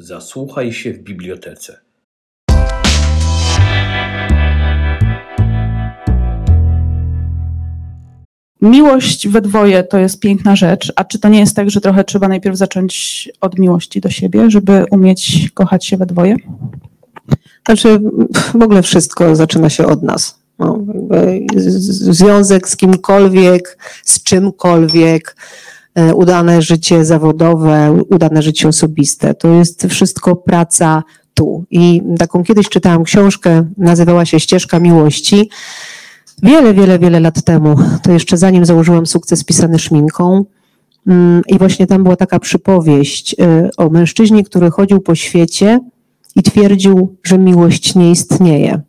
Zasłuchaj się w bibliotece. Miłość we dwoje to jest piękna rzecz, a czy to nie jest tak, że trochę trzeba najpierw zacząć od miłości do siebie, żeby umieć kochać się we dwoje? Znaczy, w ogóle wszystko zaczyna się od nas. No, związek z kimkolwiek, z czymkolwiek, udane życie zawodowe, udane życie osobiste. To jest wszystko praca tu. I taką kiedyś czytałam książkę, nazywała się Ścieżka Miłości. Wiele, wiele, wiele lat temu, to jeszcze zanim założyłam sukces pisany szminką. Mm, I właśnie tam była taka przypowieść e, o mężczyźnie, który chodził po świecie i twierdził, że miłość nie istnieje.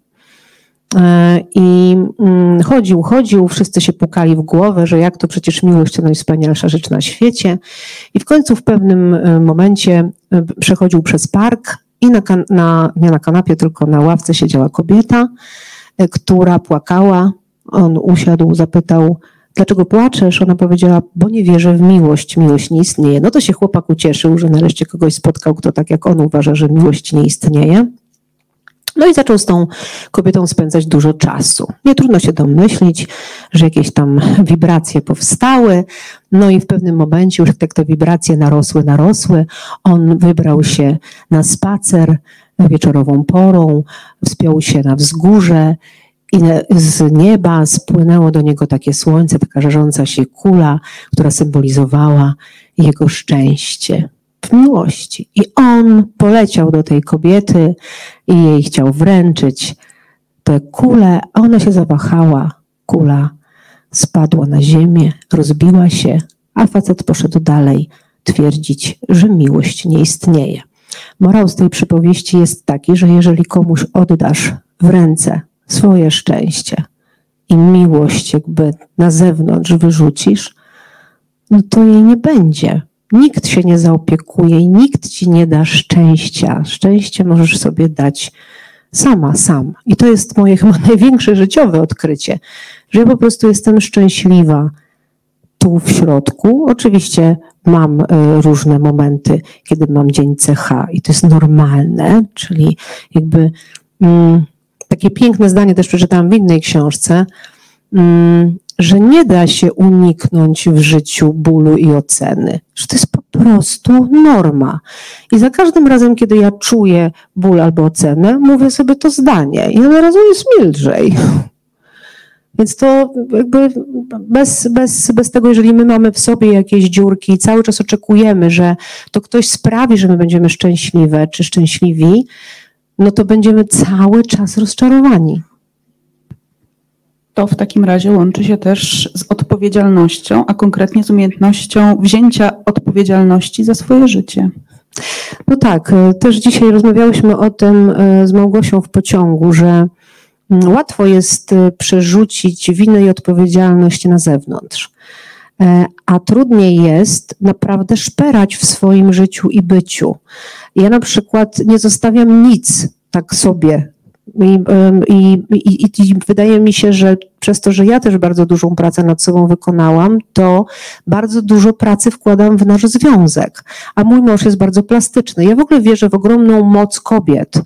E, I mm, chodził, chodził, wszyscy się pukali w głowę, że jak to przecież miłość to najwspanialsza rzecz na świecie. I w końcu w pewnym e, momencie e, przechodził przez park i na, na, nie na kanapie, tylko na ławce siedziała kobieta, która płakała. On usiadł, zapytał, dlaczego płaczesz? Ona powiedziała, bo nie wierzę w miłość, miłość nie istnieje. No to się chłopak ucieszył, że nareszcie kogoś spotkał, kto tak jak on uważa, że miłość nie istnieje. No i zaczął z tą kobietą spędzać dużo czasu. Nie trudno się domyślić, że jakieś tam wibracje powstały. No i w pewnym momencie, już jak te wibracje narosły, narosły, on wybrał się na spacer wieczorową porą, wspiął się na wzgórze i z nieba spłynęło do niego takie słońce, taka żarząca się kula, która symbolizowała jego szczęście w miłości. I on poleciał do tej kobiety i jej chciał wręczyć tę kulę, a ona się zawahała. Kula spadła na ziemię, rozbiła się, a facet poszedł dalej twierdzić, że miłość nie istnieje. Morał z tej przypowieści jest taki, że jeżeli komuś oddasz w ręce swoje szczęście i miłość jakby na zewnątrz wyrzucisz, no to jej nie będzie. Nikt się nie zaopiekuje i nikt ci nie da szczęścia. Szczęście możesz sobie dać sama, sam. I to jest moje chyba największe życiowe odkrycie, że ja po prostu jestem szczęśliwa tu w środku. Oczywiście mam e, różne momenty, kiedy mam dzień CH i to jest normalne, czyli jakby. Mm, takie piękne zdanie też przeczytałam w innej książce, mm, że nie da się uniknąć w życiu bólu i oceny, że to jest po prostu norma. I za każdym razem, kiedy ja czuję ból albo ocenę, mówię sobie to zdanie i od razu jest milżej. Więc to jakby bez, bez, bez tego, jeżeli my mamy w sobie jakieś dziurki i cały czas oczekujemy, że to ktoś sprawi, że my będziemy szczęśliwe czy szczęśliwi, no to będziemy cały czas rozczarowani. To w takim razie łączy się też z odpowiedzialnością, a konkretnie z umiejętnością wzięcia odpowiedzialności za swoje życie. No tak, e, też dzisiaj rozmawiałyśmy o tym e, z Małgosią w pociągu, że mm, łatwo jest e, przerzucić winę i odpowiedzialność na zewnątrz, a trudniej jest naprawdę szperać w swoim życiu i byciu. Ja na przykład nie zostawiam nic tak sobie. I, i, i, I, wydaje mi się, że przez to, że ja też bardzo dużą pracę nad sobą wykonałam, to bardzo dużo pracy wkładam w nasz związek. A mój mąż jest bardzo plastyczny. Ja w ogóle wierzę w ogromną moc kobiet.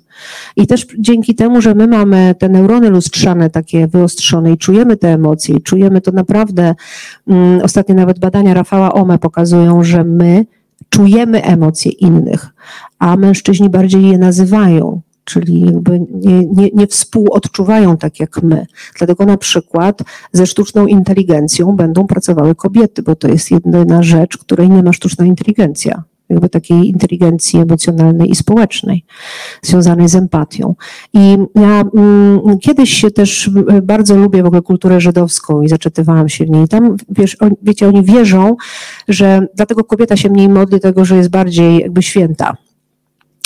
I też dzięki temu, że my mamy te neurony lustrzane takie wyostrzone i czujemy te emocje, i czujemy to naprawdę, um, ostatnie nawet badania Rafała Ome pokazują, że my czujemy emocje innych, a mężczyźni bardziej je nazywają, czyli jakby nie, nie, nie współodczuwają tak jak my. Dlatego na przykład ze sztuczną inteligencją będą pracowały kobiety, bo to jest jedyna rzecz, której nie ma sztuczna inteligencja jakby takiej inteligencji emocjonalnej i społecznej, związanej z empatią. I ja mm, kiedyś się też bardzo lubię w ogóle kulturę żydowską i zaczytywałam się w niej. Tam, wiesz, on, wiecie, oni wierzą, że dlatego kobieta się mniej modli, tego, że jest bardziej jakby święta.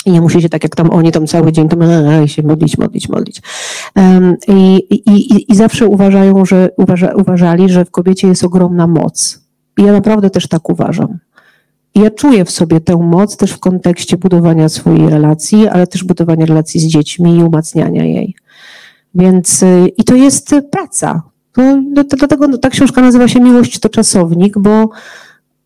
I nie musi się tak jak tam oni tam cały dzień tam się modlić, modlić, modlić. Um, i, i, I zawsze uważają, że uważa, uważali, że w kobiecie jest ogromna moc. I ja naprawdę też tak uważam ja czuję w sobie tę moc też w kontekście budowania swojej relacji, ale też budowania relacji z dziećmi i umacniania jej. Więc y, i to jest praca. No, dlatego ta książka nazywa się Miłość to czasownik, bo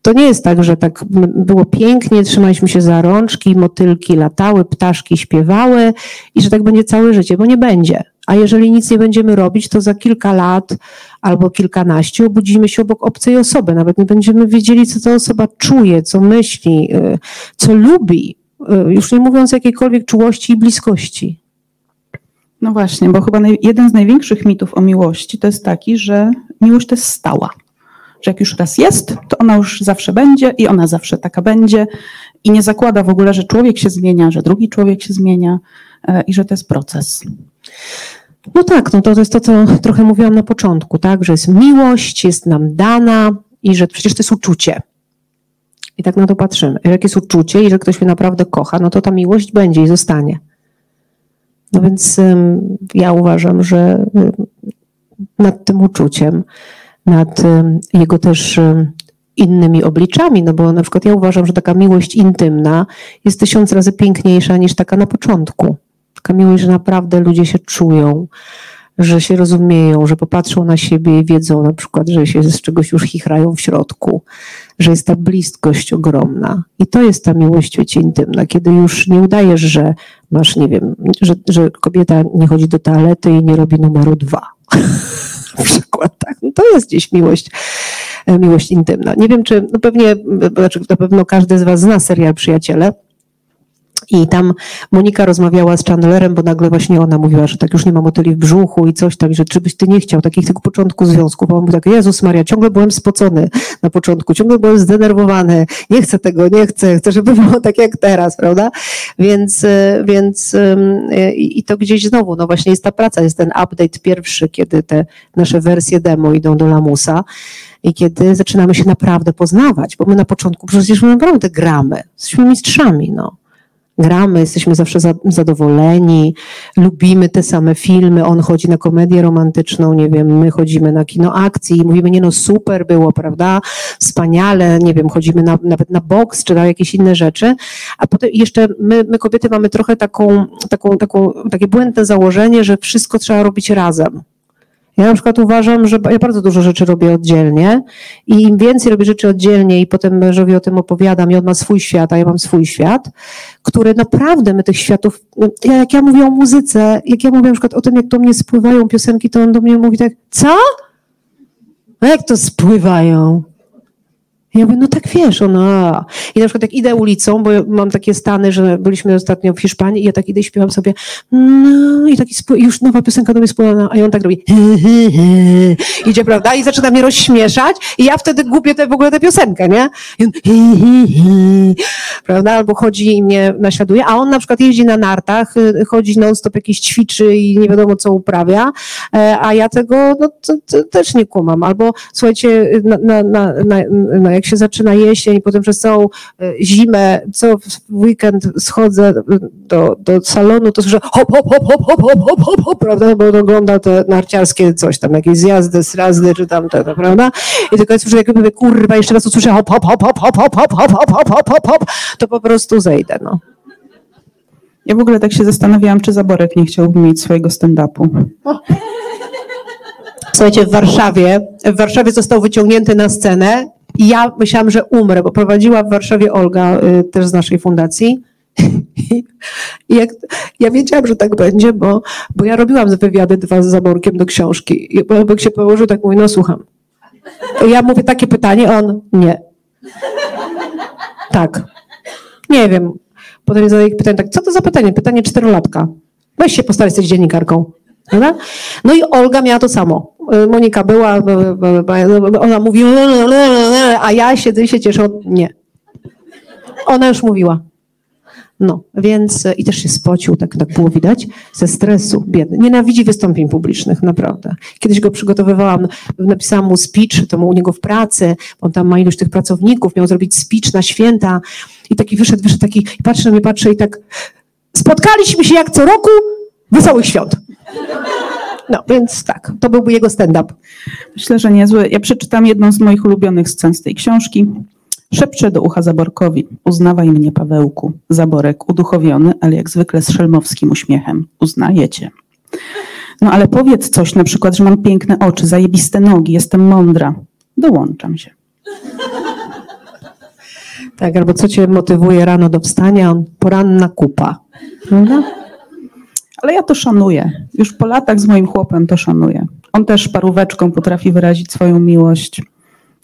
to nie jest tak, że tak było pięknie, trzymaliśmy się za rączki, motylki latały, ptaszki śpiewały i że tak będzie całe życie, bo nie będzie. A jeżeli nic nie będziemy robić, to za kilka lat albo kilkanaście obudzimy się obok obcej osoby. Nawet nie będziemy wiedzieli, co ta osoba czuje, co myśli, y, co lubi. Y, już nie mówiąc jakiejkolwiek czułości i bliskości. No właśnie, bo chyba jeden z największych mitów o miłości to jest taki, że miłość to jest stała. Że jak już raz jest, to ona już zawsze będzie i ona zawsze taka będzie. I nie zakłada w ogóle, że człowiek się zmienia, że drugi człowiek się zmienia e, i że to jest proces. No tak, no to, to jest to, co trochę mówiłam na początku, tak, że jest miłość, jest nam dana i że przecież to jest uczucie. I tak na to patrzymy. Jak jest uczucie i że ktoś mnie naprawdę kocha, no to ta miłość będzie i zostanie. No więc um, ja uważam, że um, nad tym uczuciem, nad jego też innymi obliczami, no bo na przykład ja uważam, że taka miłość intymna jest tysiąc razy piękniejsza niż taka na początku. Taka miłość, że naprawdę ludzie się czują, że się rozumieją, że popatrzą na siebie i wiedzą na przykład, że się z czegoś już chichrają w środku, że jest ta bliskość ogromna. I to jest ta miłość, wiecie, intymna, kiedy już nie udajesz, że masz, nie wiem, że, że kobieta nie chodzi do toalety i nie robi numeru dwa. na przykład, tak. No to jest gdzieś miłość, e, miłość intymna. Nie wiem, czy, no pewnie, znaczy na pewno każdy z was zna serial Przyjaciele, i tam Monika rozmawiała z Chandlerem, bo nagle właśnie ona mówiła, że tak już nie ma motyli w brzuchu i coś tam, że czy byś ty nie chciał takich tego początku związków. A on mówił tak, Jezus Maria, ciągle byłem spocony na początku, ciągle byłem zdenerwowany, nie chcę tego, nie chcę, chcę, żeby było tak jak teraz, prawda? Więc, e, więc e, i to gdzieś znowu, no właśnie jest ta praca, jest ten update pierwszy, kiedy te nasze wersje demo idą do lamusa i kiedy zaczynamy się naprawdę poznawać, bo my na początku przecież my naprawdę gramy, jesteśmy mistrzami, no gramy, jesteśmy zawsze zadowoleni, lubimy te same filmy, on chodzi na komedię romantyczną, nie wiem, my chodzimy na kino akcji i mówimy, nie no super było, prawda, wspaniale, nie wiem, chodzimy na, nawet na boks czy na jakieś inne rzeczy, a potem jeszcze my, my kobiety mamy trochę taką, taką, taką, takie błędne założenie, że wszystko trzeba robić razem. Ja na przykład uważam, że ja bardzo dużo rzeczy robię oddzielnie i im więcej robię rzeczy oddzielnie i potem mężowi o tym opowiadam i on ma swój świat, a ja mam swój świat, który naprawdę my tych światów, no, ja, jak ja mówię o muzyce, jak ja mówię na przykład o tym, jak do mnie spływają piosenki, to on do mnie mówi tak, co? A jak to spływają? Ja mówię, no tak wiesz, ona. I na przykład jak idę ulicą, bo mam takie stany, że byliśmy ostatnio w Hiszpanii i ja tak idę i śpiewam sobie no i taki już nowa piosenka do mnie spływa, a on tak robi idzie, prawda? I zaczyna mnie rozśmieszać i ja wtedy gubię te, w ogóle tę piosenkę, nie? On, prawda? Albo chodzi i mnie naśladuje, a on na przykład jeździ na nartach, y, chodzi non-stop jakieś ćwiczy i nie wiadomo co uprawia, e, a ja tego no, to, to też nie kumam. Albo słuchajcie, na, na, na, na jak się zaczyna jesień, potem przez całą e, zimę, co w weekend schodzę do, do salonu, to słyszę hop, hop, hop, hop, hop, hop, hop, hop, hop, prawda, bo ogląda te narciarskie coś tam, jakieś zjazdy, srazdy, czy tam te, prawda, i tylko słyszę, jak mówię, kurwa, jeszcze raz usłyszę hop, hop, hop, hop, hop, hop, hop, hop, hop, hop, hop, hop, hop, to po prostu zejdę, no. Ja w ogóle tak się zastanawiałam, czy Zaborek nie chciałby mieć swojego stand-upu. Słuchajcie, w Warszawie, w Warszawie został wyciągnięty na scenę i ja myślałam, że umrę, bo prowadziła w Warszawie Olga, y, też z naszej fundacji. I jak, ja wiedziałam, że tak będzie, bo, bo ja robiłam wywiady dwa z Zaborkiem do książki. I Olek się położył, tak mówi, no słucham. Ja mówię takie pytanie, on nie. Tak. Nie wiem. Potem zadaję pytanie, tak, co to za pytanie? Pytanie czterolatka. Weź się postawić, jesteś dziennikarką. Prawda? No i Olga miała to samo. Y, Monika była, ona mówi, a ja siedzę i się cieszę. Nie. Ona już mówiła. No, więc i też się spocił, tak, tak było widać, ze stresu, biedny. Nienawidzi wystąpień publicznych, naprawdę. Kiedyś go przygotowywałam, napisałam mu speech, to mu u niego w pracy, on tam ma ilość tych pracowników, miał zrobić speech na święta i taki wyszedł, wyszedł taki, patrzy na mnie, patrzy i tak, spotkaliśmy się jak co roku, wesołych świąt. No, więc tak, to byłby jego stand-up. Myślę, że niezły. Ja przeczytam jedną z moich ulubionych scen z tej książki. Szepczę do ucha Zaborkowi. Uznawaj mnie, Pawełku. Zaborek, uduchowiony, ale jak zwykle z szelmowskim uśmiechem. Uznajecie. No ale powiedz coś, na przykład, że mam piękne oczy, zajebiste nogi, jestem mądra. Dołączam się. Tak, albo co cię motywuje rano do wstania? Poranna kupa. Prawda? Ale ja to szanuję. Już po latach z moim chłopem to szanuję. On też paróweczką potrafi wyrazić swoją miłość.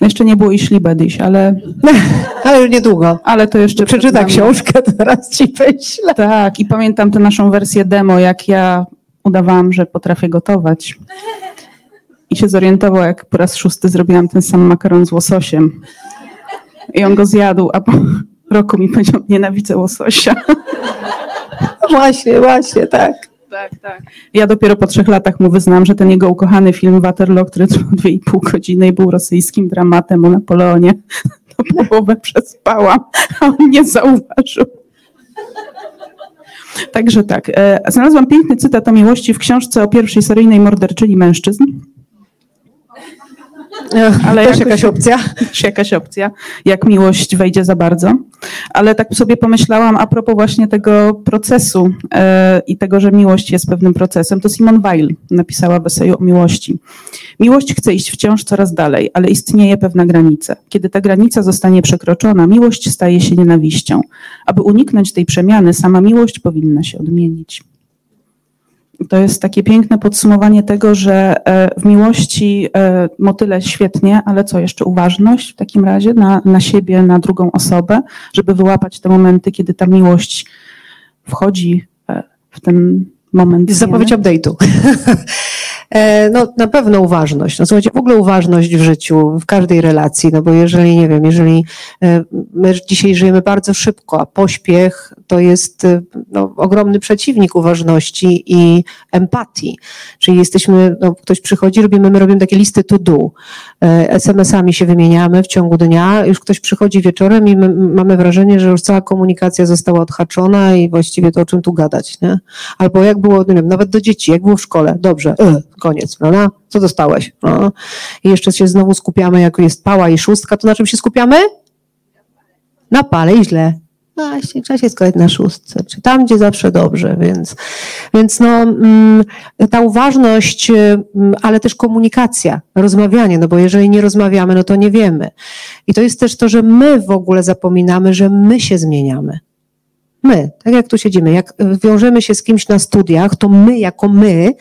Jeszcze nie było i ślibedyś, ale, Ale już niedługo. ale to jeszcze Przeczyta książkę, teraz ci wyślę. Tak, i pamiętam tę naszą wersję demo, jak ja udawałam, że potrafię gotować. I się zorientował, jak po raz szósty zrobiłam ten sam makaron z łososiem. I on go zjadł, a po roku mi powiedział, nienawidzę łososia. Właśnie, właśnie, tak. Tak, tak. Ja dopiero po trzech latach mu wyznam, że ten jego ukochany film Waterloo, który trwał dwie i pół godziny i był rosyjskim dramatem o Napoleonie, to połowę przespałam, a on nie zauważył. Także tak. e, Znalazłam piękny cytat o miłości w książce o pierwszej seryjnej morderczyni mężczyzn. Ale też jakaś opcja. Czy jakaś opcja, jak miłość wejdzie za bardzo. Ale tak sobie pomyślałam a propos właśnie tego procesu e, i tego, że miłość jest pewnym procesem, to Simone Weil napisała w eseju o miłości. Miłość chce iść wciąż coraz dalej, ale istnieje pewna granica. Kiedy ta granica zostanie przekroczona, miłość staje się nienawiścią. Aby uniknąć tej przemiany, sama miłość powinna się odmienić. To jest takie piękne podsumowanie tego, że e, w miłości e, motyle świetnie, ale co jeszcze uważność w takim razie na, na siebie, na drugą osobę, żeby wyłapać te momenty, kiedy ta miłość wchodzi e, w ten moment. Zapowiedź update'u. E, No, na pewno uważność. No, słuchajcie, w ogóle uważność w życiu, w każdej relacji, no bo jeżeli, nie wiem, jeżeli e, my dzisiaj żyjemy bardzo szybko, a pośpiech to jest e, no, ogromny przeciwnik uważności i empatii. Czyli jesteśmy, no, ktoś przychodzi, robimy, my robimy takie listy to do. SMS-ami się wymieniamy w ciągu dnia, już ktoś przychodzi wieczorem i my mamy wrażenie, że już cała komunikacja została odhaczona i właściwie to o czym tu gadać, nie? Albo jak było, nie wiem, nawet do dzieci, jak było w szkole, dobrze, koniec, prawda? Co dostałeś? No. I jeszcze się znowu skupiamy, jak jest pała i szóstka, to na czym się skupiamy? Na pale i źle. Właśnie, trzeba się skupiać na szóstce, czy tam, gdzie zawsze dobrze, więc, więc no, mm, ta uważność, mm, ale też komunikacja, rozmawianie, no bo jeżeli nie rozmawiamy, no to nie wiemy. I to jest też to, że my w ogóle zapominamy, że my się zmieniamy. My, tak jak tu siedzimy, jak wiążemy się z kimś na studiach, to my jako my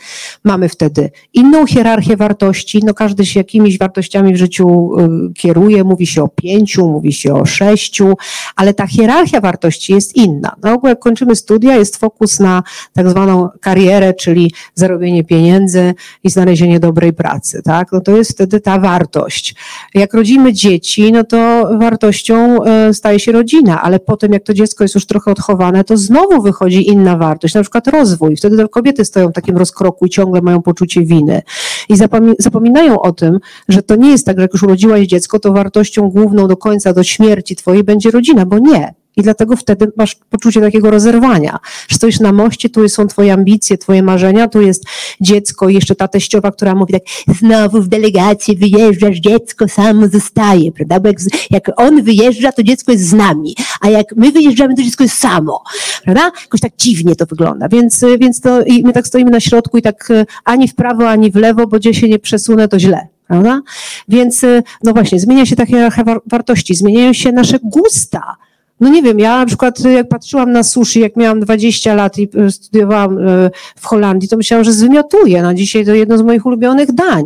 mamy wtedy inną hierarchię wartości. No każdy się jakimiś wartościami w życiu y, kieruje, mówi się o pięciu, mówi się o sześciu, ale ta hierarchia wartości jest inna. Na ogół jak kończymy studia, jest fokus na tak zwaną karierę, czyli zarobienie pieniędzy i znalezienie dobrej pracy, tak? No to jest wtedy ta wartość. Jak rodzimy dzieci, no to wartością y, staje się rodzina, ale potem jak to dziecko jest już trochę odchowane, to znowu wychodzi inna wartość, na przykład rozwój. Wtedy te kobiety stoją w takim rozkroku i ciągle mają poczucie winy. I zapomi- zapominają o tym, że to nie jest tak, że jak już urodziłaś dziecko, to wartością główną do końca, do śmierci twojej będzie rodzina, bo nie. I dlatego wtedy masz poczucie takiego rozerwania, że stoisz na moście, tu są twoje ambicje, twoje marzenia, tu jest dziecko i jeszcze ta teściowa, która mówi tak, znowu w delegację wyjeżdżasz, dziecko samo zostaje, prawda? Bo jak, jak on wyjeżdża, to dziecko jest z nami, a jak my wyjeżdżamy, to dziecko jest samo, prawda? Jakoś tak dziwnie to wygląda, więc, więc to i my tak stoimy na środku i tak y, ani w prawo, ani w lewo, bo gdzie się nie przesunę, to źle. Prawda? Więc y, no właśnie, zmienia się ta hierarchia war- wartości, zmieniają się nasze gusta. No nie wiem, ja na przykład y, jak patrzyłam na sushi, jak miałam 20 lat i y, studiowałam y, w Holandii, to myślałam, że zwymiotuję. No dzisiaj to jedno z moich ulubionych dań.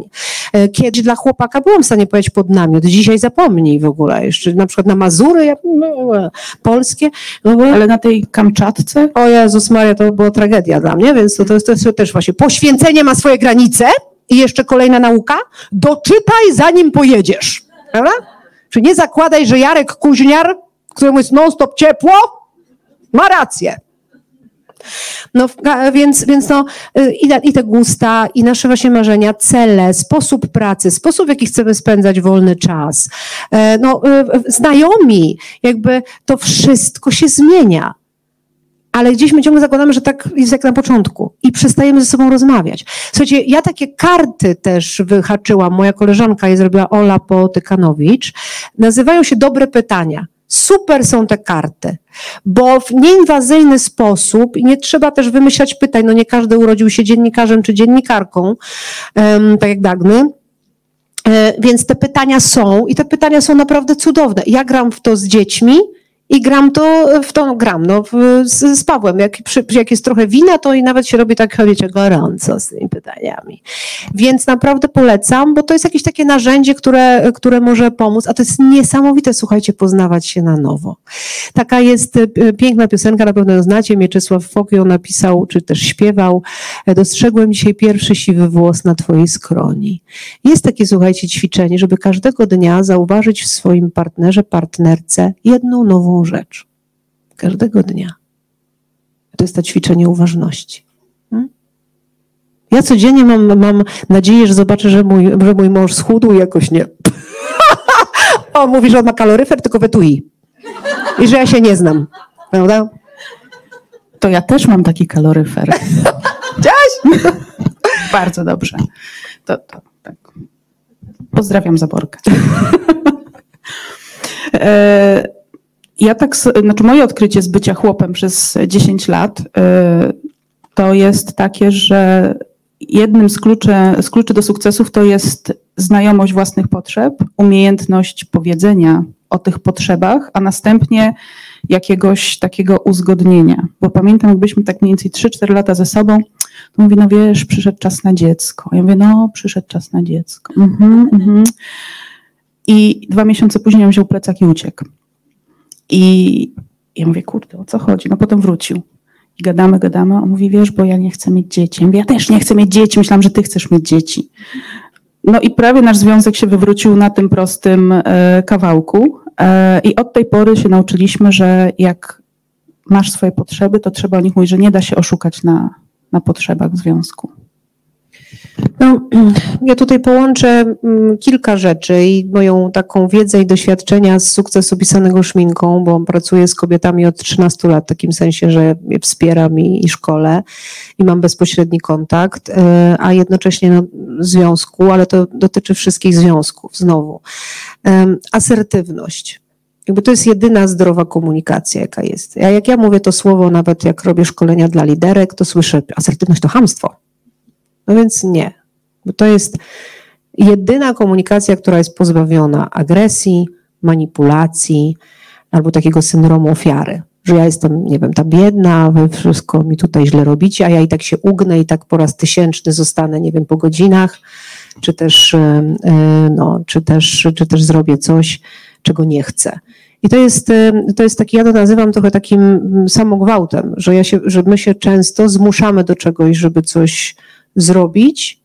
Y, Kiedyś dla chłopaka byłam w stanie powiedzieć pod namiot, dzisiaj zapomnij w ogóle. Jeszcze na przykład na Mazury, ja, no, polskie, no bo Ale na tej Kamczatce o Jezus Maria, to była tragedia dla mnie, więc to, to, jest, to jest też właśnie poświęcenie ma swoje granice i jeszcze kolejna nauka, doczytaj zanim pojedziesz, prawda? Czy nie zakładaj, że Jarek Kuźniar, któremu jest non-stop ciepło, ma rację. No, w- więc, więc no, y, i, i te gusta, i nasze właśnie marzenia, cele, sposób pracy, sposób, w jaki chcemy spędzać wolny czas, e, no, y, znajomi, jakby to wszystko się zmienia. Ale gdzieś my ciągle zakładamy, że tak jest jak na początku i przestajemy ze sobą rozmawiać. Słuchajcie, ja takie karty też wyhaczyłam, moja koleżanka je zrobiła Ola Potykanowicz. Nazywają się Dobre Pytania. Super są te karty, bo w nieinwazyjny sposób i nie trzeba też wymyślać pytań, no nie każdy urodził się dziennikarzem czy dziennikarką, tak jak Dagny, E, więc te pytania są i te pytania są naprawdę cudowne. Ja gram w to z dziećmi i gram to, w to gram, no, z, z Pawłem. Jak, przy, jak jest trochę wina, to i nawet się robi tak, wiecie, gorąco z tymi pytaniami. Więc naprawdę polecam, bo to jest jakieś takie narzędzie, które, które może pomóc, a to jest niesamowite, słuchajcie, poznawać się na nowo. Taka jest e, piękna piosenka, na pewno ją znacie, Mieczysław Fok ją napisał, czy też śpiewał. Dostrzegłem dzisiaj pierwszy siwy włos na twojej skroni. Jest takie, słuchajcie, ćwiczenie, żeby każdego dnia zauważyć w swoim partnerze, partnerce jedną nową rzecz. Każdego dnia. To jest to ćwiczenie uważności. Hmm? Ja codziennie mam, mam nadzieję, że zobaczę, że mój, że mój mąż schudł i jakoś nie. o, mówi, że on ma kaloryfer, tylko wetui. I że ja się nie znam. Prawda? To ja też mam taki kaloryfer. Chciałaś? Bardzo dobrze. To, to, tak. Pozdrawiam Zaborkę. e, ja tak, znaczy moje odkrycie z bycia chłopem przez 10 lat y, to jest takie, że jednym z kluczy, z kluczy do sukcesów to jest znajomość własnych potrzeb, umiejętność powiedzenia o tych potrzebach, a następnie jakiegoś takiego uzgodnienia. Bo pamiętam, jakbyśmy tak mniej więcej 3-4 lata ze sobą, to mówię, no wiesz, przyszedł czas na dziecko. Ja mówię, no przyszedł czas na dziecko. Mhm, mhm. I dwa miesiące później wziął plecak i uciekł. I ja mówię, kurde, o co chodzi? No potem wrócił. I gadamy, gadamy. On mówi, wiesz, bo ja nie chcę mieć dzieci. Ja mówię, ja też nie chcę mieć dzieci. Myślałam, że ty chcesz mieć dzieci. No i prawie nasz związek się wywrócił na tym prostym e, kawałku. E, I od tej pory się nauczyliśmy, że jak masz swoje potrzeby, to trzeba o nich mówić, że nie da się oszukać na, na potrzebach w związku. No, ja tutaj połączę mm, kilka rzeczy i moją taką wiedzę i doświadczenia z sukcesu pisanego szminką, bo pracuję z kobietami od 13 lat, w takim sensie, że je wspieram i, i szkole i mam bezpośredni kontakt, e, a jednocześnie no, związku, ale to dotyczy wszystkich związków, znowu. Asertywność. Jakby to jest jedyna zdrowa komunikacja, jaka jest. Ja, jak ja mówię to słowo, nawet jak robię szkolenia dla liderek, to słyszę, asertywność to hamstwo. No więc nie, bo to jest jedyna komunikacja, która jest pozbawiona agresji, manipulacji albo takiego syndromu ofiary. Że ja jestem, nie wiem, ta biedna, wy wszystko mi tutaj źle robicie, a ja i tak się ugnę i tak po raz tysięczny zostanę, nie wiem, po godzinach, czy też, e, e, no, czy też, czy też zrobię coś, czego nie chcę. I to jest, e, to jest taki, ja to nazywam trochę takim mm, samogwałtem, że, ja się, że my się często zmuszamy do czegoś, żeby coś zrobić,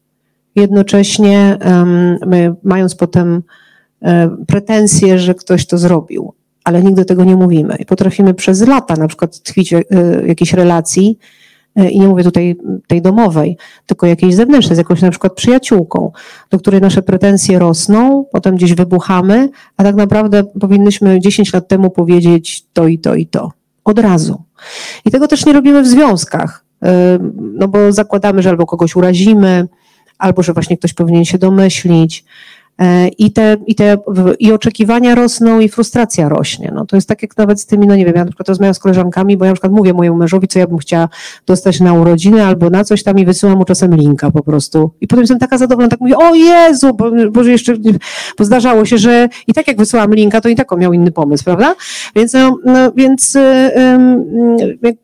jednocześnie mając potem e, pretensje, że ktoś to zrobił, ale nigdy tego nie mówimy. I potrafimy przez lata na przykład tkwić w e, jakiejś relacji, e, i nie mówię tutaj tej domowej, tylko jakiejś zewnętrznej, z jakąś na przykład przyjaciółką, do której nasze pretensje rosną, potem gdzieś wybuchamy, a tak naprawdę powinnyśmy 10 lat temu powiedzieć to i to i to. Od razu. I tego też nie robimy w związkach no bo zakładamy, że albo kogoś urazimy, albo że właśnie ktoś powinien się domyślić. E, I te, i te i oczekiwania rosną, i frustracja rośnie. No, to jest tak jak nawet z tymi, no nie wiem, ja na przykład rozmawiam z koleżankami, bo ja na przykład mówię mojemu mężowi, co ja bym chciała dostać na urodziny albo na coś tam i wysyłam mu czasem linka po prostu. I potem jestem taka zadowolona, tak mówię, o Jezu, bo, bo jeszcze, bo zdarzało się, że i tak jak wysyłam linka, to i tak on miał inny pomysł, prawda? Więc, no, no więc yy,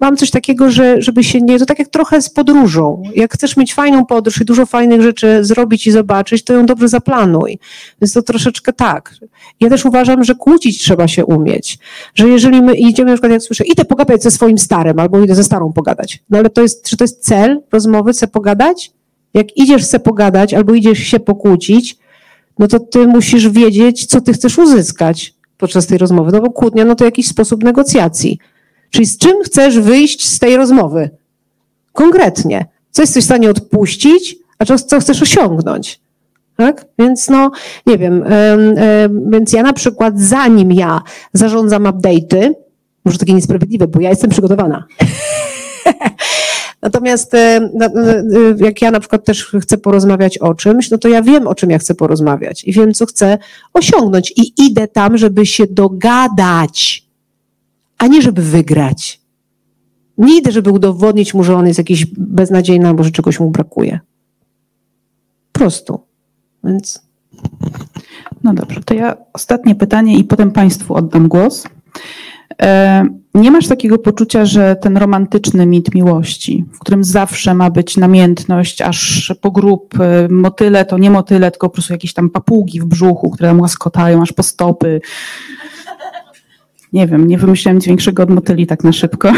mam coś takiego, że żeby się nie, to tak jak trochę z podróżą. Jak chcesz mieć fajną podróż i dużo fajnych rzeczy zrobić i zobaczyć, to ją dobrze zaplanuj. Więc to troszeczkę tak. Ja też uważam, że kłócić trzeba się umieć. Że jeżeli my idziemy, na przykład jak słyszę, idę pogadać ze swoim starym, albo idę ze starą pogadać. No ale to jest, czy to jest cel rozmowy, chcę pogadać? Jak idziesz se pogadać, albo idziesz się pokłócić, no to ty musisz wiedzieć, co ty chcesz uzyskać podczas tej rozmowy. No bo kłótnia, no to jakiś sposób negocjacji. Czyli z czym chcesz wyjść z tej rozmowy? Konkretnie. Co jesteś w stanie odpuścić, a co, co chcesz osiągnąć? Tak? Więc no, nie wiem, więc ja na przykład zanim ja zarządzam update'y, może takie niesprawiedliwe, bo ja jestem przygotowana. Natomiast no, jak ja na przykład też chcę porozmawiać o czymś, no to ja wiem, o czym ja chcę porozmawiać i wiem, co chcę osiągnąć i idę tam, żeby się dogadać a nie żeby wygrać. Nie idę, żeby udowodnić mu, że on jest jakiś beznadziejny albo że czegoś mu brakuje. Prostu. Więc No dobrze, to ja ostatnie pytanie i potem Państwu oddam głos. E, Nie masz takiego poczucia, że ten romantyczny mit miłości, w którym zawsze ma być namiętność, aż po grób e, motyle, to nie motyle, tylko po prostu jakieś tam papugi w brzuchu, które tam łaskotają aż po stopy. Nie wiem, nie wymyślałem nic większego od motyli tak na szybko.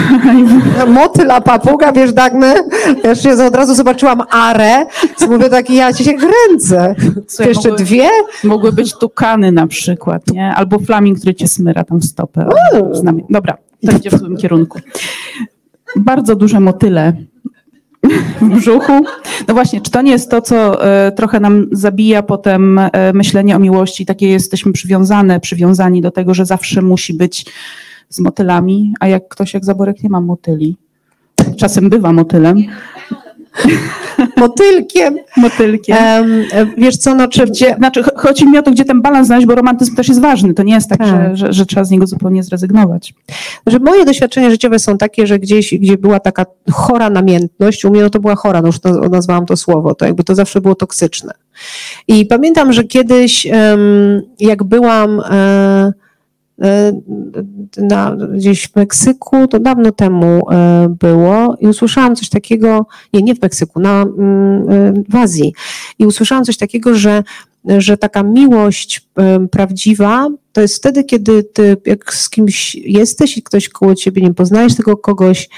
Motyla, papuga, wiesz, Dagny? Ja jeszcze od razu zobaczyłam arę, co mówię taki, ja ci się kręcę. Słuchaj, Jeszcze mogły- dwie? Mogły być tukany na przykład, nie? Albo flaming, który cię smyra tam w stopę. Znamie- Dobra, to idzie w złym kierunku. Bardzo duże motyle w brzuchu. No właśnie, czy to nie jest to, co e, trochę nam zabija potem e, myślenie o miłości? Takie jesteśmy przywiązane, przywiązani do tego, że zawsze musi być z motylami, a jak ktoś jak Zaborek nie ma motyli, czasem bywa motylem, Motylkiem. motylkiem. Em, e, wiesz co, no, czy, Gdzie, znaczy, ch- chodzi mi o to, gdzie ten balans znaleźć, bo romantyzm też jest ważny. To nie jest tak, Tak. Że, że, że trzeba z niego zupełnie zrezygnować. że moje doświadczenia życiowe są takie, że gdzieś, gdzie była taka chora namiętność, u mnie no to była chora, no już to, nazwałam to słowo, to jakby to zawsze było toksyczne. I pamiętam, że kiedyś, em, jak byłam e, na, gdzieś w Meksyku, to dawno temu e, było i usłyszałam coś takiego, nie, nie w Meksyku, na, mm, e, w Azji i usłyszałam coś takiego, że że taka miłość prawdziwa to jest wtedy, kiedy ty jak z kimś jesteś i ktoś koło ciebie nie poznajesz tego kogoś,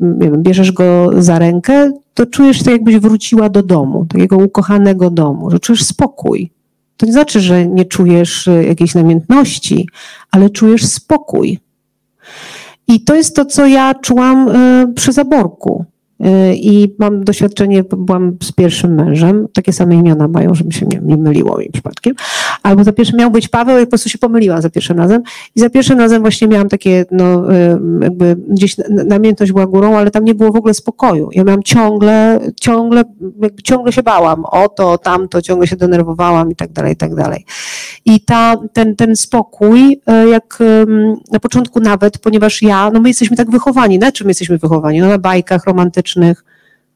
nie wiem, bierzesz go za rękę, to czujesz to jakbyś wróciła do domu, takiego ukochanego domu, że czujesz spokój. To nie znaczy, że nie czujesz e, jakiejś namiętności, ale czujesz spokój. I to jest to, co ja czułam e, przy zaborku. E, I mam doświadczenie, byłam z pierwszym mężem, takie same imiona mają, żeby się nie, nie myliło mi przypadkiem. Albo za pierwszym miał być Paweł i po prostu się pomyliłam za pierwszym razem. I za pierwszym razem właśnie miałam takie, no e, jakby gdzieś na- namiętność była górą, ale tam nie było w ogóle spokoju. Ja miałam ciągle, ciągle, ciągle się bałam o to, tamto, ciągle się denerwowałam i tak dalej, i tak dalej. I ta, ten, ten spokój, e, jak na początku nawet, ponieważ ja, no my jesteśmy tak wychowani. Na czym jesteśmy wychowani? No na bajkach romantycznych.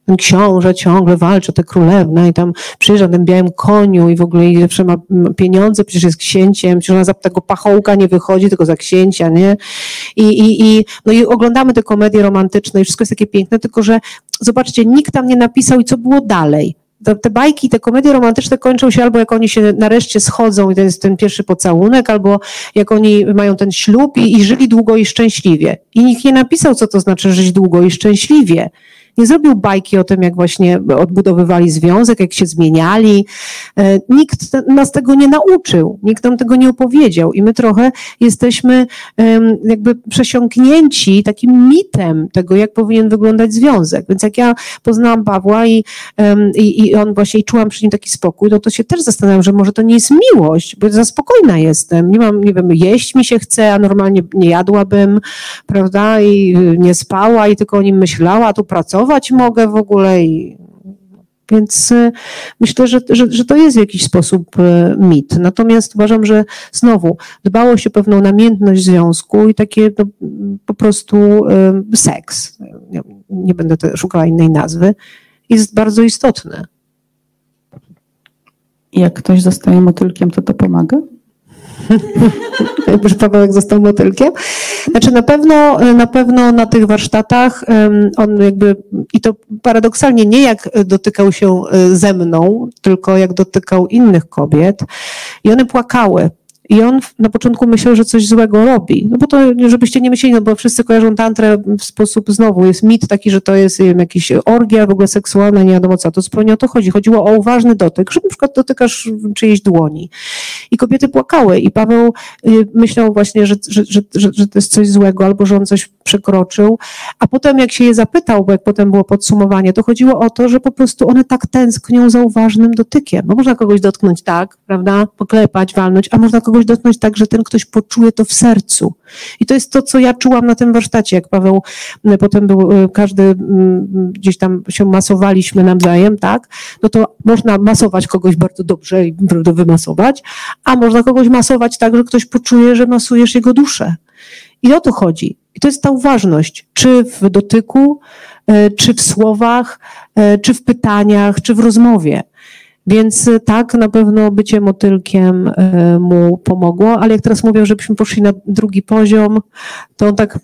Ten książę ciągle walczy o tę królewnę i tam przyjeżdża na tym białym koniu i w ogóle i zawsze ma pieniądze, przecież jest księciem, przecież ona za tego pachołka nie wychodzi, tylko za księcia, nie? I, i, i, no i oglądamy te komedie romantyczne i wszystko jest takie piękne, tylko że zobaczcie, nikt tam nie napisał i co było dalej te, te bajki, te komedie romantyczne kończą się albo jak oni się nareszcie schodzą i to jest ten pierwszy pocałunek, albo jak oni mają ten ślub i, i żyli długo i szczęśliwie. I nikt nie napisał, co to znaczy żyć długo i szczęśliwie. Nie zrobił bajki o tym, jak właśnie odbudowywali związek, jak się zmieniali. E, Nikt nas tego nie nauczył, nikt nam tego nie opowiedział i my trochę jesteśmy jakby przesiąknięci takim mitem tego, jak powinien wyglądać związek. Więc jak ja poznałam Pawła i i, i on właśnie, i czułam przy nim taki spokój, no to się też zastanawiam, że może to nie jest miłość, bo za spokojna jestem, nie mam, nie wiem, jeść mi się chce, a normalnie nie jadłabym, prawda, i y, nie spała i tylko o nim myślała, a tu pracować mogę w ogóle i więc y, myślę, że, że, że to jest w jakiś sposób y, mit. Natomiast uważam, że znowu dbałość o pewną namiętność związku i takie no, po prostu y, seks, nie, będę szukała innej nazwy, jest bardzo istotne. I jak ktoś zostaje motylkiem, to to pomaga? Jakby Pawełek został motylkiem. Znaczy na pewno, na pewno na tych warsztatach on jakby, i to paradoksalnie nie jak dotykał się e, ze mną, tylko jak dotykał innych kobiet i one płakały. I on na początku myślał, że coś złego robi. No bo to, żebyście nie myśleli, no bo wszyscy kojarzą tantrę w sposób, znowu, jest mit taki, że to jest wiem, jakiś orgia w ogóle seksualna, nie wiadomo co. To zupełnie nie o to chodzi. Chodziło o uważny dotyk, że na przykład dotykasz czyjejś dłoni. I kobiety płakały i Paweł y, myślał właśnie, że, że, że, że, że to jest coś złego albo że on coś przekroczył, a potem jak się je zapytał, bo jak potem było podsumowanie, to chodziło o to, że po prostu one tak tęsknią za uważnym dotykiem. No można kogoś dotknąć tak, prawda, poklepać, walnąć, a można kogoś dotknąć tak, że ten ktoś poczuje to w sercu. I to jest to, co ja czułam na tym warsztacie, jak Paweł y, potem był, y, każdy mm, gdzieś tam się masowaliśmy nawzajem, tak, no to można masować kogoś bardzo dobrze i wymasować, a można kogoś masować tak, że ktoś poczuje, że masujesz jego duszę. I o to chodzi. I to jest ta uważność, czy w dotyku, e, czy w słowach, czy w pytaniach, czy w rozmowie. Więc tak, na pewno bycie motylkiem mu pomogło, ale jak teraz mówią, żebyśmy poszli na drugi poziom, to on tak.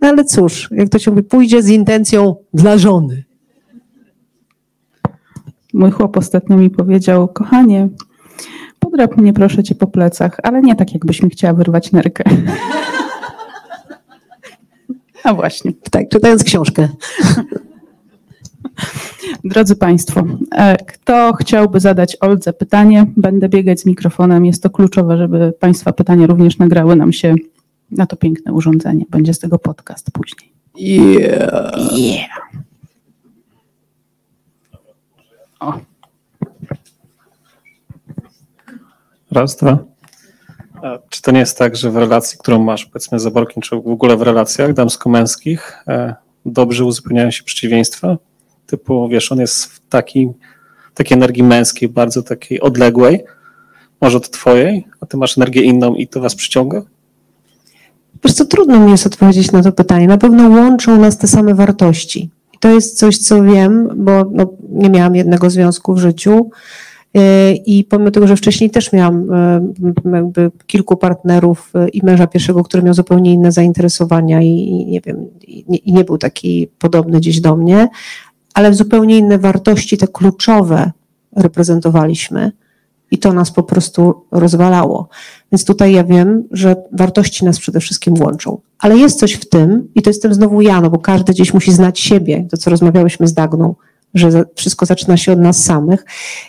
No ale cóż, jak to się mówi, pójdzie z intencją dla żony. Mój chłop ostatnio mi powiedział, kochanie, podrap mnie proszę cię po plecach, ale nie tak, jakbyś mi chciała wyrwać nerkę. A właśnie. Tak, czytając książkę. Drodzy Państwo, e, kto chciałby zadać Oldze pytanie, będę biegać z mikrofonem. Jest to kluczowe, żeby Państwa pytania również nagrały nam się na to piękne urządzenie. Będzie z tego podcast później. Yeah. Yeah. O. Raz, dwa. A czy to nie jest tak, że w relacji, którą masz, powiedzmy, z aborkiem, czy w ogóle w relacjach damsko-męskich, e, dobrze uzupełniają się przeciwieństwa? Typu, wiesz, on jest w takiej, takiej energii męskiej, bardzo takiej odległej, może od twojej, a ty masz energię inną i to was przyciąga? Wiesz co, trudno mi jest odpowiedzieć na to pytanie. Na pewno łączą nas te same wartości. I to jest coś, co wiem, bo no, nie miałam jednego związku w życiu. E, I pomimo tego, że wcześniej też miałam e, jakby kilku partnerów e, i męża pierwszego, który miał zupełnie inne zainteresowania i, nie wiem, i nie był taki podobny gdzieś do mnie, ale zupełnie inne wartości, te kluczowe reprezentowaliśmy i to nas po prostu rozwalało. Więc tutaj ja wiem, że wartości nas przede wszystkim łączą. Ale jest coś w tym, i to jestem znowu ja, no bo każdy gdzieś musi znać siebie, to co rozmawiałyśmy z Dagną, że wszystko zaczyna się od nas samych.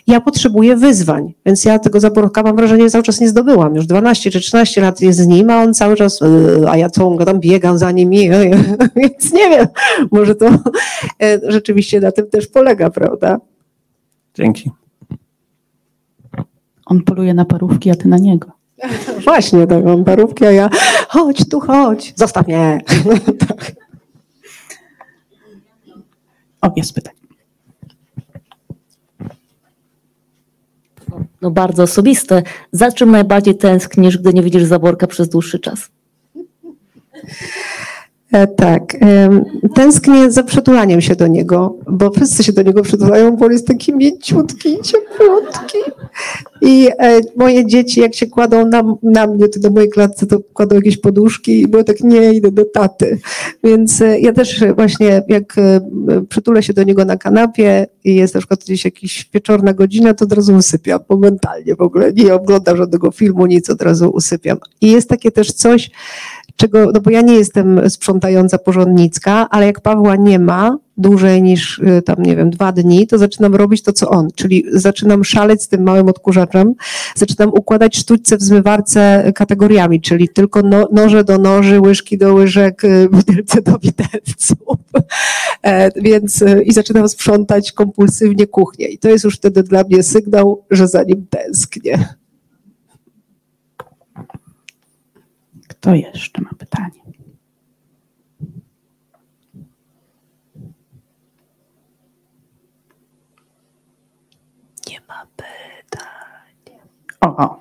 Ja potrzebuję wyzwań, więc ja tego zaborka mam wrażenie cały czas nie zdobyłam. Już 12 czy 13 lat jest z nim, a on cały czas, yy, a ja ciągle tam biegam za nim, więc nie wiem, może to e, rzeczywiście na tym też polega, prawda? Dzięki. On poluje na parówki, a ty na niego. Właśnie, tak, on parówki, a ja chodź tu, chodź, zostaw mnie. tak. O, jest pytanie. No bardzo osobiste. Za czym najbardziej tęsknisz, gdy nie widzisz zaborka przez dłuższy czas? E, tak. Tęsknię za przytulaniem się do niego, bo wszyscy się do niego przytulają, bo on jest taki mięciutki i cieplutki. I e, moje dzieci, jak się kładą na, na mnie, to do mojej klatce, to kładą jakieś poduszki i było tak, nie, idę do taty. Więc e, ja też właśnie, jak przytulę się do niego na kanapie i jest na przykład gdzieś jakaś wieczorna godzina, to od razu usypiam momentalnie w ogóle. Nie oglądam żadnego filmu, nic, od razu usypiam. I jest takie też coś, czego, no bo ja nie jestem sprzątająca porządnicka, ale jak Pawła nie ma dłużej niż y, tam, nie wiem, dwa dni, to zaczynam robić to, co on, czyli zaczynam szaleć z tym małym odkurzaczem, zaczynam układać sztućce w zmywarce kategoriami, czyli tylko no, noże do noży, łyżki do łyżek, y, widelce do widelców. E, więc y, i zaczynam sprzątać kompulsywnie kuchnię. I to jest już wtedy dla mnie sygnał, że za nim tęsknię. Kto jeszcze ma pytanie? Nie ma pytań. O, o.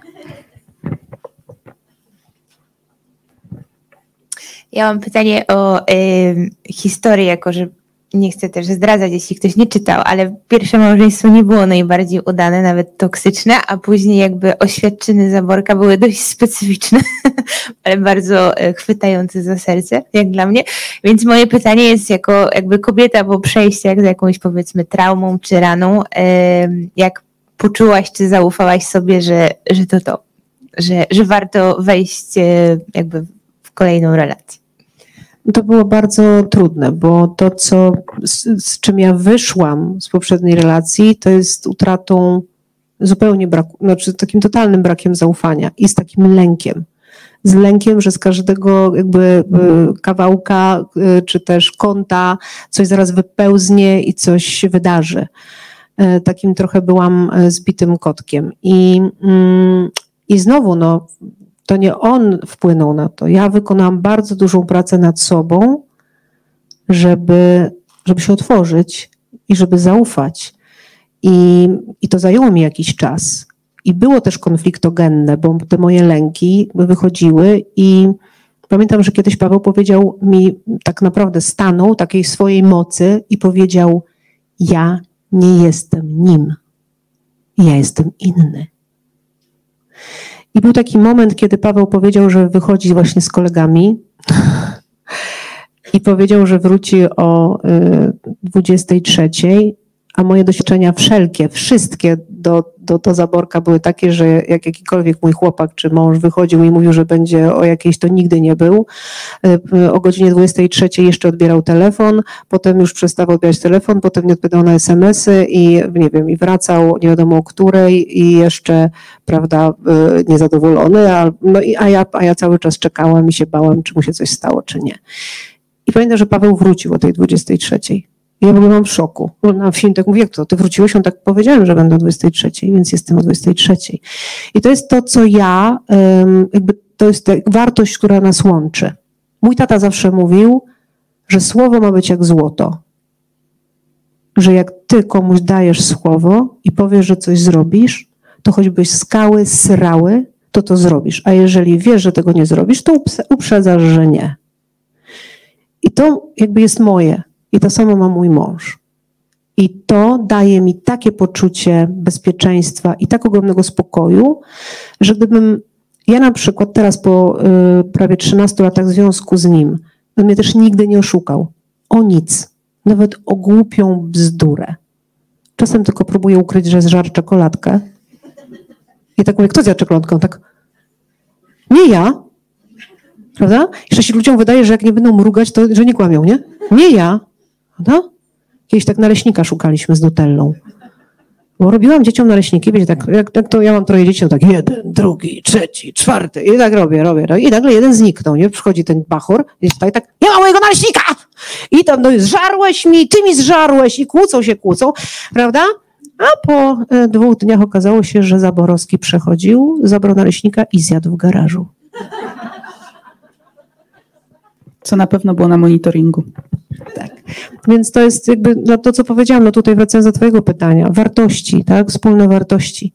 Ja mam pytanie o y, historię, jako że nie chcę też zdradzać, jeśli ktoś nie czytał, ale pierwsze małżeństwo nie było najbardziej udane, nawet toksyczne, a później jakby oświadczyny Zaborka były dość specyficzne, ale bardzo e, chwytające za serce, jak dla mnie. Więc moje pytanie jest jako jakby kobieta po przejściach z jakąś powiedzmy traumą czy raną, jak poczułaś czy zaufałaś sobie, że, że to to, że, że warto wejść e, jakby w kolejną relację? To było bardzo trudne, bo to, co, z, z, czym ja wyszłam z poprzedniej relacji, to jest utratą zupełnie braku, znaczy takim totalnym brakiem zaufania i z takim lękiem. Z lękiem, że z każdego jakby e, kawałka e, czy też kąta coś zaraz wypełznie i coś się wydarzy. E, takim trochę byłam zbitym kotkiem. I, mm, i znowu, no, to nie on wpłynął na to. Ja wykonałam bardzo dużą pracę nad sobą, żeby, żeby się otworzyć i żeby zaufać. I, I to zajęło mi jakiś czas. I było też konfliktogenne, bo te moje lęki wychodziły i pamiętam, że kiedyś Paweł powiedział mi, tak naprawdę stanął takiej swojej mocy i powiedział: Ja nie jestem nim. Ja jestem inny. I był taki moment, kiedy Paweł powiedział, że wychodzi właśnie z kolegami. I powiedział, że wróci o y, 23, a moje doświadczenia wszelkie, wszystkie do, do, do zaborka były takie, że jak jakikolwiek mój chłopak czy mąż wychodził i mówił, że będzie o jakiejś, to nigdy nie był. Y, O godzinie 23 jeszcze odbierał telefon, potem już przestawał odbierać telefon, potem nie odpowiadał na SMS-y i nie wiem, i wracał nie wiadomo o której i jeszcze, prawda, y, niezadowolony, a, no i, a, ja, a ja cały czas czekałam i się bałam, czy mu się coś stało, czy nie. I pamiętam, że Paweł wrócił o tej 23. Ja w w szoku. Na film tak mówię, jak to? Ty wróciłeś? On tak powiedziałem, że będę o 23, więc jestem o 23. I to jest to, co ja, jakby to jest ta wartość, która nas łączy. Mój tata zawsze mówił, że słowo ma być jak złoto. Że jak ty komuś dajesz słowo i powiesz, że coś zrobisz, to choćbyś skały srały, to to zrobisz. A jeżeli wiesz, że tego nie zrobisz, to uprzedzasz, że nie. I to jakby jest moje. I to samo ma mój mąż. I to daje mi takie poczucie bezpieczeństwa i tak ogromnego spokoju, że gdybym ja na przykład teraz po y, prawie 13 latach związku z nim, on mnie też nigdy nie oszukał. O nic. Nawet o głupią bzdurę. Czasem tylko próbuję ukryć, że zżar czekoladkę. I tak mówię, kto zjadł czekoladkę? Tak, nie ja. Prawda? Jeszcze się ludziom wydaje, że jak nie będą mrugać, to że nie kłamią, nie? Nie ja. Prawda? Kiedyś tak naleśnika szukaliśmy z Nutellą. Bo robiłam dzieciom naleśniki, wiecie, tak, jak, to ja mam troje dzieci, to tak jeden, drugi, trzeci, czwarty i tak robię, robię. robię. I nagle jeden zniknął, nie? Przychodzi ten bachor i tutaj tak, nie ma mojego naleśnika! I tam, no zżarłeś mi, ty mi zżarłeś i kłócą się, kłócą, prawda? A po e, dwóch dniach okazało się, że Zaborowski przechodził, zabrał naleśnika i zjadł w garażu. Co na pewno było na monitoringu. Tak. Więc to jest jakby no to, co powiedziałam, no tutaj wracając do twojego pytania, wartości, tak, wspólne wartości,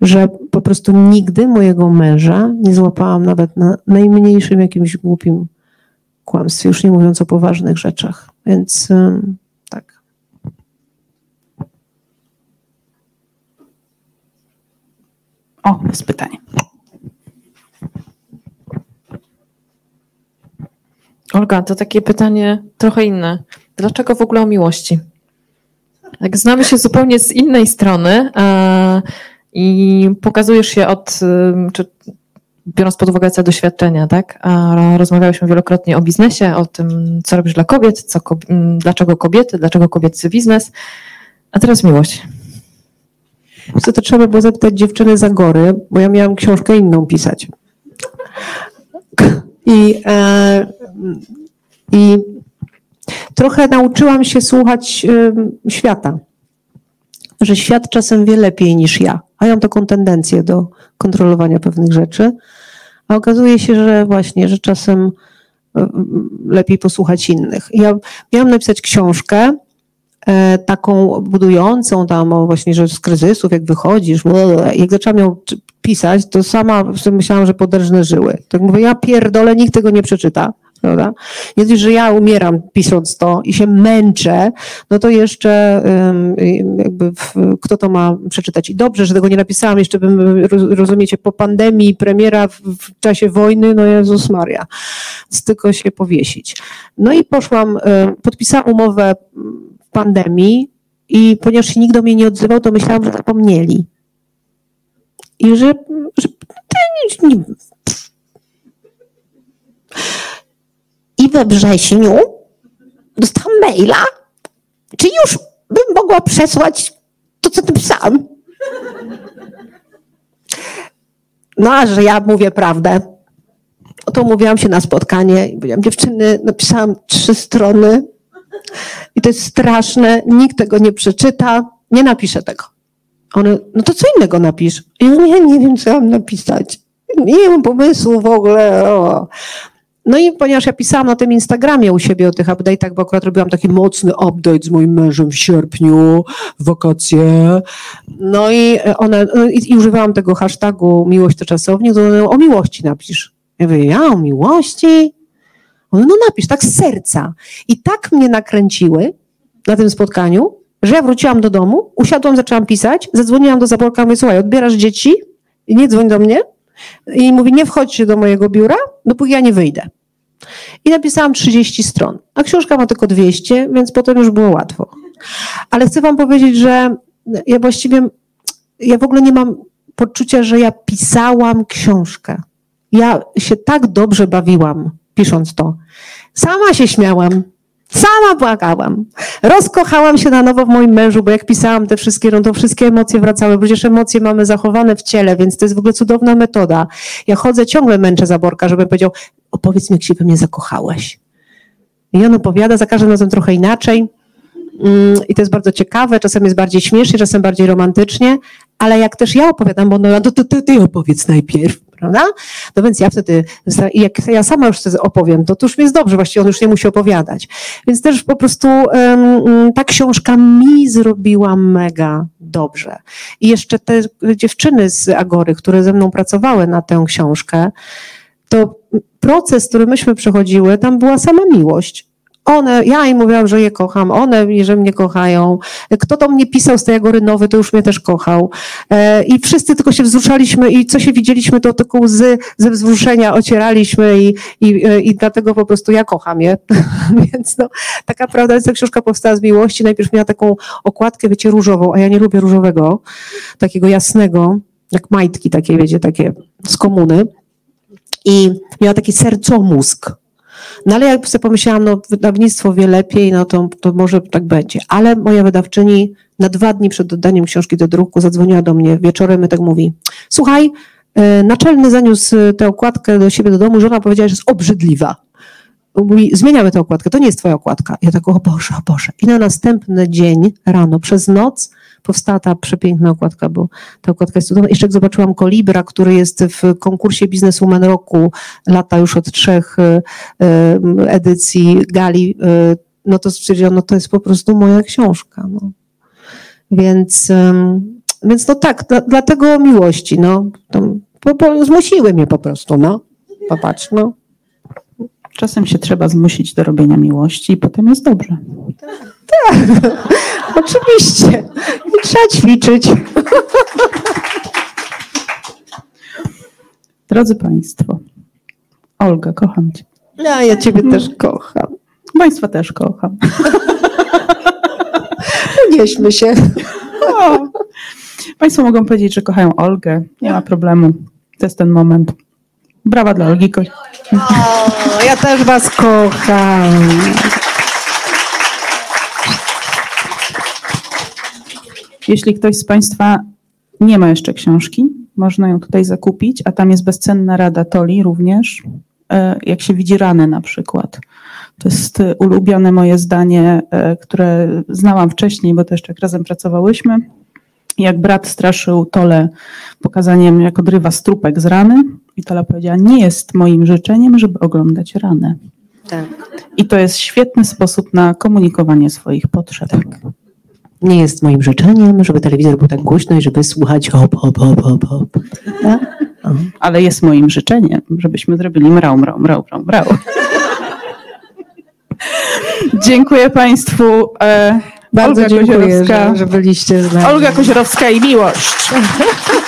że po prostu nigdy mojego męża nie złapałam nawet na najmniejszym jakimś głupim kłamstwie, już nie mówiąc o poważnych rzeczach. Więc tak. O, jest pytanie. Olga, to takie pytanie trochę inne. Dlaczego w ogóle o miłości? Jak znamy się zupełnie z innej strony e, i pokazujesz się od, ym, czy, biorąc pod uwagę te doświadczenia, tak? A rozmawiałyśmy wielokrotnie o biznesie, o tym, co robisz dla kobiet, co, kob- m, dlaczego kobiety, dlaczego kobiecy biznes, a teraz miłość. Co to trzeba było zapytać dziewczyny Zagory, bo ja miałam książkę inną pisać. I, e, i trochę nauczyłam się słuchać świata. Że świat czasem wie lepiej niż ja. A ja mam taką tendencję do kontrolowania pewnych rzeczy. A okazuje się, że właśnie, że czasem em, lepiej posłuchać innych. Ja miałam napisać książkę, taką budującą tam właśnie, że z kryzysów, jak wychodzisz, jak zaczęłam ją pisać, to sama myślałam, że poderżnę żyły. Tak mówię, ja pierdolę, nikt tego nie przeczyta. Prawda? Nie dość, że ja umieram pisząc to i się męczę, no to jeszcze jakby w, kto to ma przeczytać. I dobrze, że tego nie napisałam, jeszcze bym, roz- rozumiecie, po pandemii, premiera w, w czasie wojny, no Jezus Maria, tylko się powiesić. No i poszłam, y, podpisałam umowę pandemii i ponieważ się nikt do mnie nie odzywał, to myślałam, że zapomnieli. I że, że I we wrześniu dostałam maila, czy już bym mogła przesłać to, co napisałam. No, a że ja mówię prawdę, no to umówiłam się na spotkanie i powiedziałam, dziewczyny, napisałam trzy strony i to jest straszne, nikt tego nie przeczyta, nie napiszę tego. One, no to co innego napisz. Ja mówię, nie, nie wiem, co ja mam napisać. Nie mam pomysłu w ogóle. O. No i ponieważ ja pisałam na tym Instagramie u siebie o tych update'ach, bo akurat robiłam taki mocny update z moim mężem w sierpniu, w wakacje. No i one, no i, i używałam tego hashtagu miłość to czasownik, to one, o miłości napisz. Ja mówię, ja o miłości? One, no napisz, tak z serca. I tak mnie nakręciły na tym spotkaniu, że ja wróciłam do domu, usiadłam, zaczęłam pisać, zadzwoniłam do Zaborka, mówię, słuchaj, odbierasz dzieci, nie dzwoń do mnie. I mówi, nie wchodźcie do mojego biura, dopóki ja nie wyjdę. I napisałam 30 stron, a książka ma tylko 200, więc potem już było łatwo. Ale chcę wam powiedzieć, że ja właściwie, ja w ogóle nie mam poczucia, że ja pisałam książkę. Ja się tak dobrze bawiłam, pisząc to. Sama się śmiałam, sama płakałam. Rozkochałam się na nowo w moim mężu, bo jak pisałam te wszystkie, no to wszystkie emocje wracały. Przecież emocje mamy zachowane w ciele, więc to jest w ogóle cudowna metoda. Ja chodzę, ciągle męczę Zaborka, żeby powiedział, opowiedz mi, jak się we mnie zakochałeś. I on opowiada za każdym razem trochę inaczej. Mm, I to jest bardzo ciekawe, czasem jest bardziej śmiesznie, czasem bardziej romantycznie, ale jak też ja opowiadam, bo no to, to, to ty opowiedz najpierw, prawda? No więc ja wtedy, jak ja sama już wtedy opowiem, to, to już jest dobrze, właściwie on już nie musi opowiadać. Więc też po prostu um, ta książka mi zrobiła mega dobrze. I jeszcze te dziewczyny z Agory, które ze mną pracowały na tę książkę, to proces, który myśmy przechodziły, tam była sama miłość. One, ja im mówiłam, że je kocham, one, że mnie kochają. Kto do mnie pisał z tej Agory Nowy, to już mnie też kochał. E, I wszyscy tylko się wzruszaliśmy i co się widzieliśmy, to tylko łzy ze wzruszenia ocieraliśmy i, i, e, i dlatego po prostu ja kocham je. Więc no, taka prawda jest, ta książka powstała z miłości. Najpierw miała taką okładkę, wiecie, różową, a ja nie lubię różowego, takiego jasnego, jak majtki takie, wiecie, takie z komuny. I miała taki sercomózg no ale jak sobie pomyślałam, no wydawnictwo wie lepiej, no to, to może tak będzie. Ale moja wydawczyni na dwa dni przed oddaniem książki do druku zadzwoniła do mnie wieczorem i tak mówi, słuchaj, e, naczelny zaniósł tę okładkę do siebie do domu, żona powiedziała, że jest obrzydliwa. Mówi, zmieniamy tę okładkę, to nie jest twoja okładka. Ja tak, o Boże, o Boże. I na następny dzień rano, przez noc powstała ta przepiękna okładka, bo ta okładka jest cudowna. Jeszcze jak zobaczyłam Kolibra, który jest w konkursie Bizneswoman Roku, lata już od trzech e, e, edycji gali, e, no to stwierdziłam, no to jest po prostu moja książka. No. Więc, więc no tak, dla, dlatego miłości, no. To, bo, bo zmusiły mnie po prostu, no. Popatrz, no. Czasem się trzeba zmusić do robienia miłości i potem jest dobrze. Tak, oczywiście. I trzeba ćwiczyć. Drodzy Państwo, Olga, kocham Cię. Ja, ja Ciebie też kocham. Państwa też kocham. Unieśmy się. O. Państwo mogą powiedzieć, że kochają Olgę. Nie ma problemu. To jest ten moment. Brawa dla Olgi. O, ja też Was kocham. Jeśli ktoś z Państwa nie ma jeszcze książki, można ją tutaj zakupić, a tam jest bezcenna rada Toli również, e, jak się widzi ranę na przykład. To jest ulubione moje zdanie, e, które znałam wcześniej, bo też jak razem pracowałyśmy. Jak brat straszył Tole pokazaniem, jak odrywa strupek z rany, i Tola powiedziała, nie jest moim życzeniem, żeby oglądać ranę. Tak. I to jest świetny sposób na komunikowanie swoich potrzeb. Tak. Nie jest moim życzeniem, żeby telewizor był tak głośno i żeby słuchać hop, hop, hop, hop, hop. No? Ale jest moim życzeniem, żebyśmy zrobili mrał, mrał, mrał, mrał, mrał. Dziękuję Państwu. E, Bardzo Olga dziękuję, że, że byliście z nami. Olga Kozierowska i miłość.